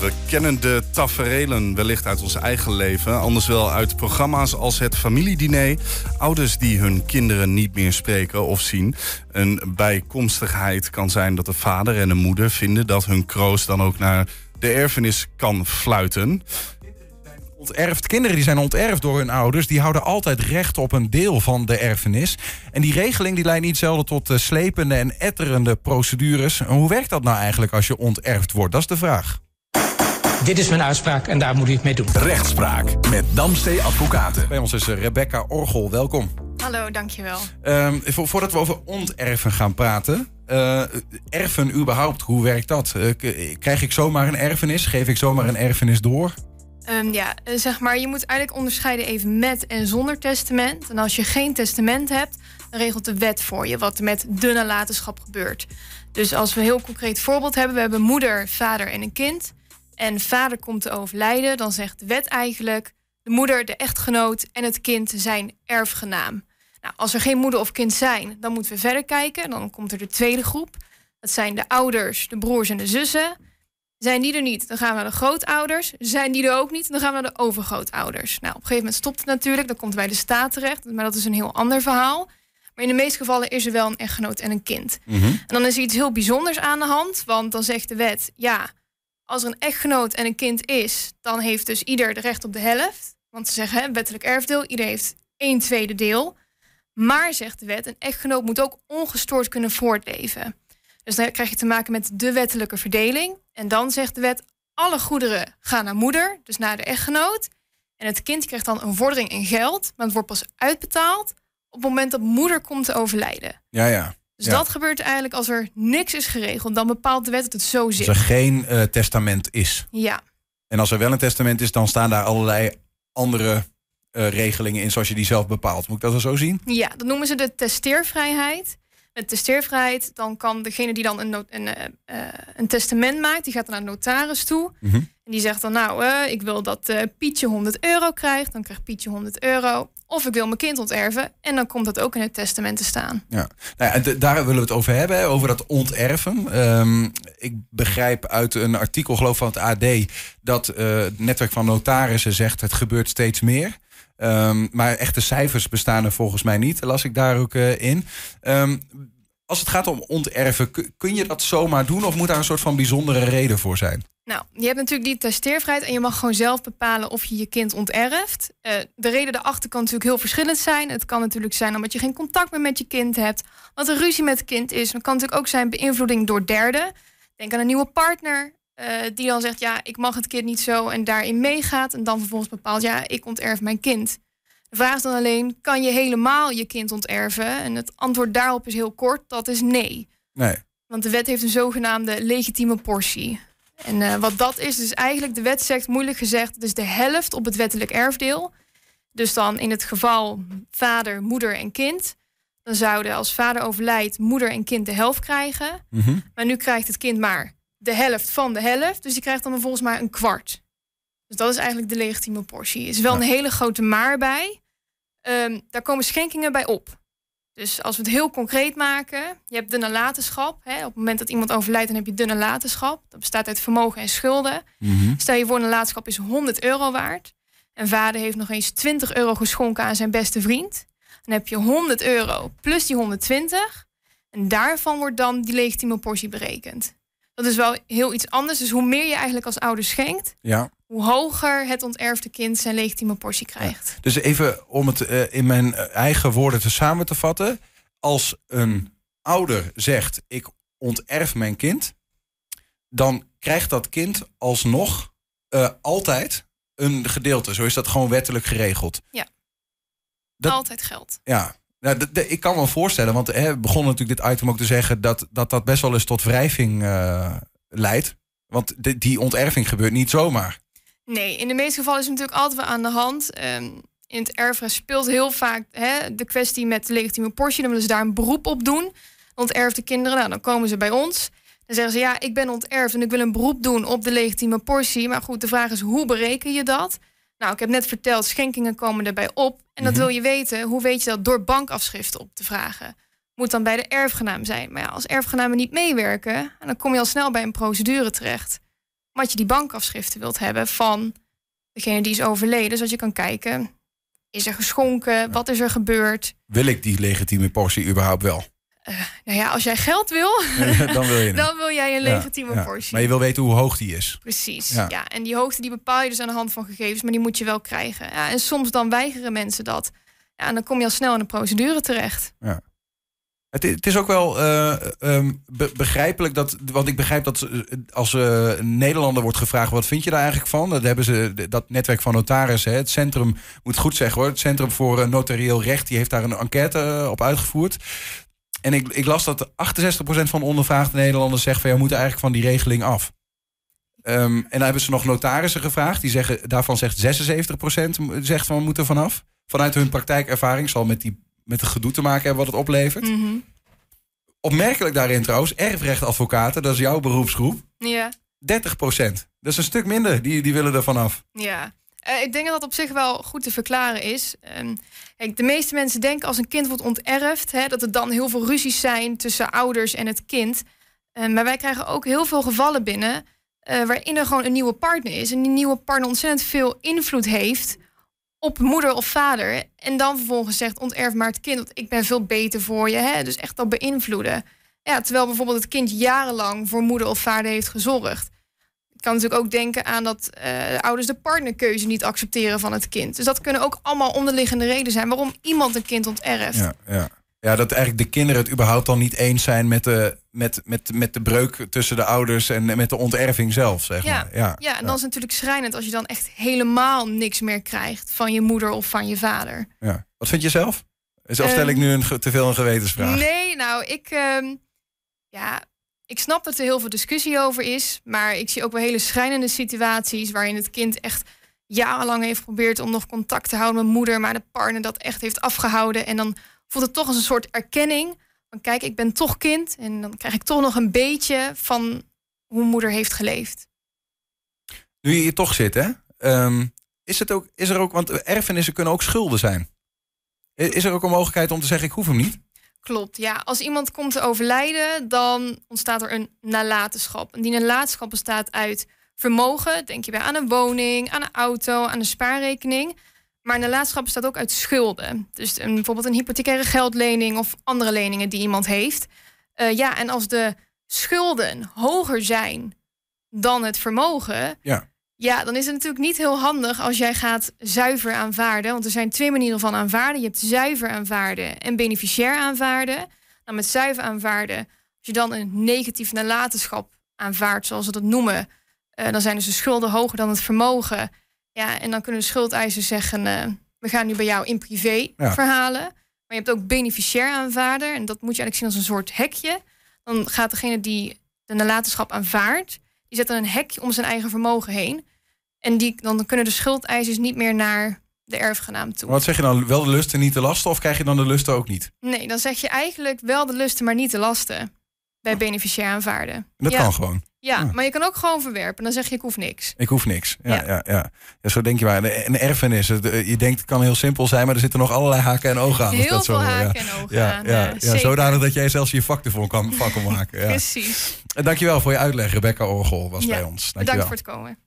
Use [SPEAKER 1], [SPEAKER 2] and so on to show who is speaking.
[SPEAKER 1] We kennen de taferelen wellicht uit ons eigen leven, anders wel uit programma's als het familiediner. Ouders die hun kinderen niet meer spreken of zien. Een bijkomstigheid kan zijn dat de vader en de moeder vinden dat hun kroost dan ook naar de erfenis kan fluiten.
[SPEAKER 2] Onterfd. Kinderen die zijn onterfd door hun ouders, die houden altijd recht op een deel van de erfenis. En die regeling die leidt niet zelden tot eh, slepende en etterende procedures. En hoe werkt dat nou eigenlijk als je onterfd wordt? Dat is de vraag.
[SPEAKER 3] Dit is mijn uitspraak en daar moet u het mee doen.
[SPEAKER 4] Rechtspraak met Damstee Advocaten.
[SPEAKER 2] Bij ons is eh, Rebecca Orgel, welkom.
[SPEAKER 5] Hallo, dankjewel.
[SPEAKER 2] Um, vo voordat we over onterfen gaan praten. Uh, erfen überhaupt, hoe werkt dat? Uh, krijg ik zomaar een erfenis? Geef ik zomaar een erfenis door?
[SPEAKER 5] Um, ja, zeg maar, je moet eigenlijk onderscheiden even met en zonder testament. En als je geen testament hebt, dan regelt de wet voor je wat er met de nalatenschap gebeurt. Dus als we een heel concreet voorbeeld hebben, we hebben moeder, vader en een kind en vader komt te overlijden, dan zegt de wet eigenlijk: de moeder, de echtgenoot en het kind zijn erfgenaam. Nou, als er geen moeder of kind zijn, dan moeten we verder kijken. Dan komt er de tweede groep. Dat zijn de ouders, de broers en de zussen. Zijn die er niet, dan gaan we naar de grootouders. Zijn die er ook niet, dan gaan we naar de overgrootouders. Nou, op een gegeven moment stopt het natuurlijk. Dan komt bij de staat terecht. Maar dat is een heel ander verhaal. Maar in de meeste gevallen is er wel een echtgenoot en een kind.
[SPEAKER 2] Mhm.
[SPEAKER 5] En dan is er iets heel bijzonders aan de hand. Want dan zegt de wet, ja, als er een echtgenoot en een kind is, dan heeft dus ieder de recht op de helft. Want ze zeggen, wettelijk erfdeel, ieder heeft één tweede deel. Maar, zegt de wet, een echtgenoot moet ook ongestoord kunnen voortleven. Dus dan krijg je te maken met de wettelijke verdeling. En dan zegt de wet, alle goederen gaan naar moeder, dus naar de echtgenoot. En het kind krijgt dan een vordering in geld, maar het wordt pas uitbetaald op het moment dat moeder komt te overlijden.
[SPEAKER 2] Ja, ja.
[SPEAKER 5] Dus dat gebeurt eigenlijk als er niks is geregeld. Dan bepaalt de wet dat het zo zit.
[SPEAKER 2] Als er geen uh, testament is.
[SPEAKER 5] Ja.
[SPEAKER 2] En als er wel een testament is, dan staan daar allerlei andere uh, regelingen in zoals je die zelf bepaalt. Moet ik dat zo zien?
[SPEAKER 5] Ja, dat noemen ze de testeervrijheid. Met testeervrijheid, dan kan degene die dan een, een, uh, een testament maakt, die gaat dan naar de notaris toe.
[SPEAKER 2] Mm -hmm.
[SPEAKER 5] En die zegt dan, nou, uh, ik wil dat uh, Pietje 100 euro krijgt. Dan krijgt Pietje 100 euro. Of ik wil mijn kind onterven. En dan komt dat ook in het testament te staan.
[SPEAKER 2] Ja, nou ja daar willen we het over hebben, over dat onterven. Um, ik begrijp uit een artikel, geloof van het AD, dat het netwerk van notarissen zegt het gebeurt steeds meer. Um, maar echte cijfers bestaan er volgens mij niet, las ik daar ook in. Um, als het gaat om onterven, kun je dat zomaar doen of moet daar een soort van bijzondere reden voor zijn?
[SPEAKER 5] Nou, je hebt natuurlijk die testeervrijheid en je mag gewoon zelf bepalen of je je kind onterft. Uh, de reden daarachter kan natuurlijk heel verschillend zijn. Het kan natuurlijk zijn omdat je geen contact meer met je kind hebt, wat er ruzie met het kind is. Het kan natuurlijk ook zijn beïnvloeding door derden. Denk aan een nieuwe partner uh, die dan zegt, ja, ik mag het kind niet zo en daarin meegaat. En dan vervolgens bepaalt, ja, ik onterf mijn kind. De vraag is dan alleen, kan je helemaal je kind onterven? En het antwoord daarop is heel kort, dat is nee.
[SPEAKER 2] Nee.
[SPEAKER 5] Want de wet heeft een zogenaamde legitieme portie. En uh, wat dat is, dus eigenlijk de wet zegt, moeilijk gezegd, het is de helft op het wettelijk erfdeel. Dus dan in het geval vader, moeder en kind. Dan zouden als vader overlijdt, moeder en kind de helft krijgen.
[SPEAKER 2] Mm -hmm.
[SPEAKER 5] Maar nu krijgt het kind maar de helft van de helft. Dus die krijgt dan volgens mij een kwart. Dus dat is eigenlijk de legitieme portie. Er is wel
[SPEAKER 2] Ja.
[SPEAKER 5] een hele grote maar bij. Ehm, daar komen schenkingen bij op. Dus als we het heel concreet maken, je hebt de nalatenschap. Hè, op het moment dat iemand overlijdt, dan heb je de nalatenschap. Dat bestaat uit vermogen en schulden.
[SPEAKER 2] Mhm.
[SPEAKER 5] Stel je voor, een nalatenschap is 100 euro waard. En vader heeft nog eens 20 euro geschonken aan zijn beste vriend. Dan heb je 100 euro plus die 120. En daarvan wordt dan die legitieme portie berekend. Dat is wel heel iets anders. Dus hoe meer je eigenlijk als ouder schenkt,
[SPEAKER 2] Ja.
[SPEAKER 5] hoe hoger het onterfde kind zijn legitieme portie krijgt.
[SPEAKER 2] Dus even om het eh, in mijn eigen woorden te samen te vatten. Als een ouder zegt, ik onterf mijn kind, dan krijgt dat kind alsnog eh, altijd een gedeelte. Zo is dat gewoon wettelijk geregeld.
[SPEAKER 5] Ja.
[SPEAKER 2] Dat-
[SPEAKER 5] Altijd geld.
[SPEAKER 2] Ja, nou, ik kan me voorstellen, want hè, we begonnen natuurlijk dit item ook te zeggen dat dat, dat best wel eens tot wrijving eh, leidt. Want die onterving gebeurt niet zomaar.
[SPEAKER 5] Nee, in de meeste gevallen is het natuurlijk altijd wel aan de hand. Ehm, in het erfrecht speelt heel vaak hè, de kwestie met de legitieme portie. Dan willen ze daar een beroep op doen. Onterfde kinderen, nou, dan komen ze bij ons. Dan zeggen ze, ja, ik ben onterfd en ik wil een beroep doen op de legitieme portie. Maar goed, de vraag is, hoe bereken je dat? Nou, ik heb net verteld, schenkingen komen erbij op. En dat
[SPEAKER 2] Mhm.
[SPEAKER 5] wil je weten. Hoe weet je dat? Door bankafschriften op te vragen. Moet dan bij de erfgenaam zijn. Maar ja, als erfgenamen niet meewerken, dan kom je al snel bij een procedure terecht. omdat je die bankafschriften wilt hebben van degene die is overleden. Zodat je kan kijken, is er geschonken? Wat is er gebeurd?
[SPEAKER 2] Wil ik die legitieme portie überhaupt wel?
[SPEAKER 5] Uh, nou ja, als jij geld wil,
[SPEAKER 2] dan, wil je
[SPEAKER 5] dan wil jij een legitieme ja, portie.
[SPEAKER 2] Maar je wil weten hoe hoog die is.
[SPEAKER 5] Precies, ja. En die hoogte die bepaal je dus aan de hand van gegevens, maar die moet je wel krijgen. Ja, en soms dan weigeren mensen dat. Ja, en dan kom je al snel in een procedure terecht.
[SPEAKER 2] Ja. Het, het is ook wel uh, begrijpelijk dat, want ik begrijp dat als uh, Nederlander wordt gevraagd, wat vind je daar eigenlijk van? Dat hebben ze, dat netwerk van notarissen, het centrum, moet goed zeggen hoor, het Centrum voor Notarieel Recht, die heeft daar een enquête op uitgevoerd. En ik, ik las dat 68% van de ondervraagde Nederlanders zegt van ja, we moeten eigenlijk van die regeling af. Um, en dan hebben ze nog notarissen gevraagd. Die zeggen, daarvan zegt 76% zegt van we moeten vanaf. Vanuit hun praktijkervaring zal met, die, met het gedoe te maken hebben wat het oplevert.
[SPEAKER 5] Mm
[SPEAKER 2] Opmerkelijk daarin trouwens, erfrechtadvocaten, dat is jouw beroepsgroep.
[SPEAKER 5] Ja.
[SPEAKER 2] 30% Dat is een stuk minder, die, die willen er vanaf.
[SPEAKER 5] Ja. Uh, ik denk dat dat op zich wel goed te verklaren is. Kijk, de meeste mensen denken als een kind wordt onterfd, hè, dat er dan heel veel ruzies zijn tussen ouders en het kind. Uh, maar wij krijgen ook heel veel gevallen binnen uh, waarin er gewoon een nieuwe partner is. En die nieuwe partner ontzettend veel invloed heeft op moeder of vader. En dan vervolgens zegt onterf maar het kind, want ik ben veel beter voor je. Hè? Dus echt dat beïnvloeden. Ja, terwijl bijvoorbeeld het kind jarenlang voor moeder of vader heeft gezorgd. Kan natuurlijk ook denken aan dat uh, ouders de partnerkeuze niet accepteren van het kind. Dus dat kunnen ook allemaal onderliggende redenen zijn waarom iemand een kind onterft.
[SPEAKER 2] Ja, ja. Ja, dat eigenlijk de kinderen het überhaupt dan niet eens zijn met de, met, met, met de breuk tussen de ouders en met de onterving zelf, zeg
[SPEAKER 5] ja.
[SPEAKER 2] maar. Ja,
[SPEAKER 5] ja, en dan is het natuurlijk schrijnend als je dan echt helemaal niks meer krijgt van je moeder of van je vader.
[SPEAKER 2] Ja. Wat vind je zelf? Of stel ik nu een, te veel een gewetensvraag?
[SPEAKER 5] Nee, nou, ik, uh, ja, ik snap dat er heel veel discussie over is. Maar ik zie ook wel hele schrijnende situaties waarin het kind echt jarenlang heeft geprobeerd om nog contact te houden met moeder, maar de partner dat echt heeft afgehouden. En dan voelt het toch als een soort erkenning. Van kijk, ik ben toch kind. En dan krijg ik toch nog een beetje van hoe moeder heeft geleefd.
[SPEAKER 2] Nu je hier toch zit, hè? Um, is, het ook, is er ook, want erfenissen kunnen ook schulden zijn. Is er ook een mogelijkheid om te zeggen, ik hoef hem niet?
[SPEAKER 5] Klopt, ja. Als iemand komt te overlijden, dan ontstaat er een nalatenschap. En die nalatenschap bestaat uit vermogen. Denk je bij aan een woning, aan een auto, aan een spaarrekening. Maar een nalatenschap bestaat ook uit schulden. Dus een, bijvoorbeeld een hypothecaire geldlening of andere leningen die iemand heeft. Uh, ja, en als de schulden hoger zijn dan het vermogen,
[SPEAKER 2] ja.
[SPEAKER 5] Ja, dan is het natuurlijk niet heel handig als jij gaat zuiver aanvaarden. Want er zijn twee manieren van aanvaarden. Je hebt zuiver aanvaarden en beneficiair aanvaarden. Nou, met zuiver aanvaarden, als je dan een negatief nalatenschap aanvaardt, zoals we dat noemen, uh, dan zijn dus de schulden hoger dan het vermogen. Ja, en dan kunnen de schuldeisers zeggen: uh, we gaan nu bij jou in privé verhalen. Maar je hebt ook beneficiair aanvaarder. En dat moet je eigenlijk zien als een soort hekje. Dan gaat degene die de nalatenschap aanvaardt, die zet dan een hekje om zijn eigen vermogen heen. En die, dan kunnen de schuldeisers niet meer naar de erfgenaam toe.
[SPEAKER 2] wat zeg je dan? Wel de lusten, niet de lasten? Of krijg je dan de lusten ook niet?
[SPEAKER 5] Nee, dan zeg je eigenlijk wel de lusten, maar niet de lasten. Bij oh. beneficiair aanvaarden.
[SPEAKER 2] Dat kan gewoon.
[SPEAKER 5] Ja, maar je kan ook gewoon verwerpen. Dan zeg je, ik hoef niks.
[SPEAKER 2] Ik hoef niks. Ja, ja. ja, ja. zo denk je maar. Een erfenis. Je denkt, het kan heel simpel zijn, maar er zitten nog allerlei haken en ogen aan.
[SPEAKER 5] Heel
[SPEAKER 2] dat
[SPEAKER 5] veel
[SPEAKER 2] zo,
[SPEAKER 5] haken en ogen
[SPEAKER 2] ja,
[SPEAKER 5] aan.
[SPEAKER 2] Ja, ja, zodanig dat jij zelfs je vak ervoor kan, van kan maken. Ja.
[SPEAKER 5] Precies.
[SPEAKER 2] Dankjewel voor je uitleg. Rebecca Orgel was bij ons. Dankjewel.
[SPEAKER 5] Bedankt voor het komen.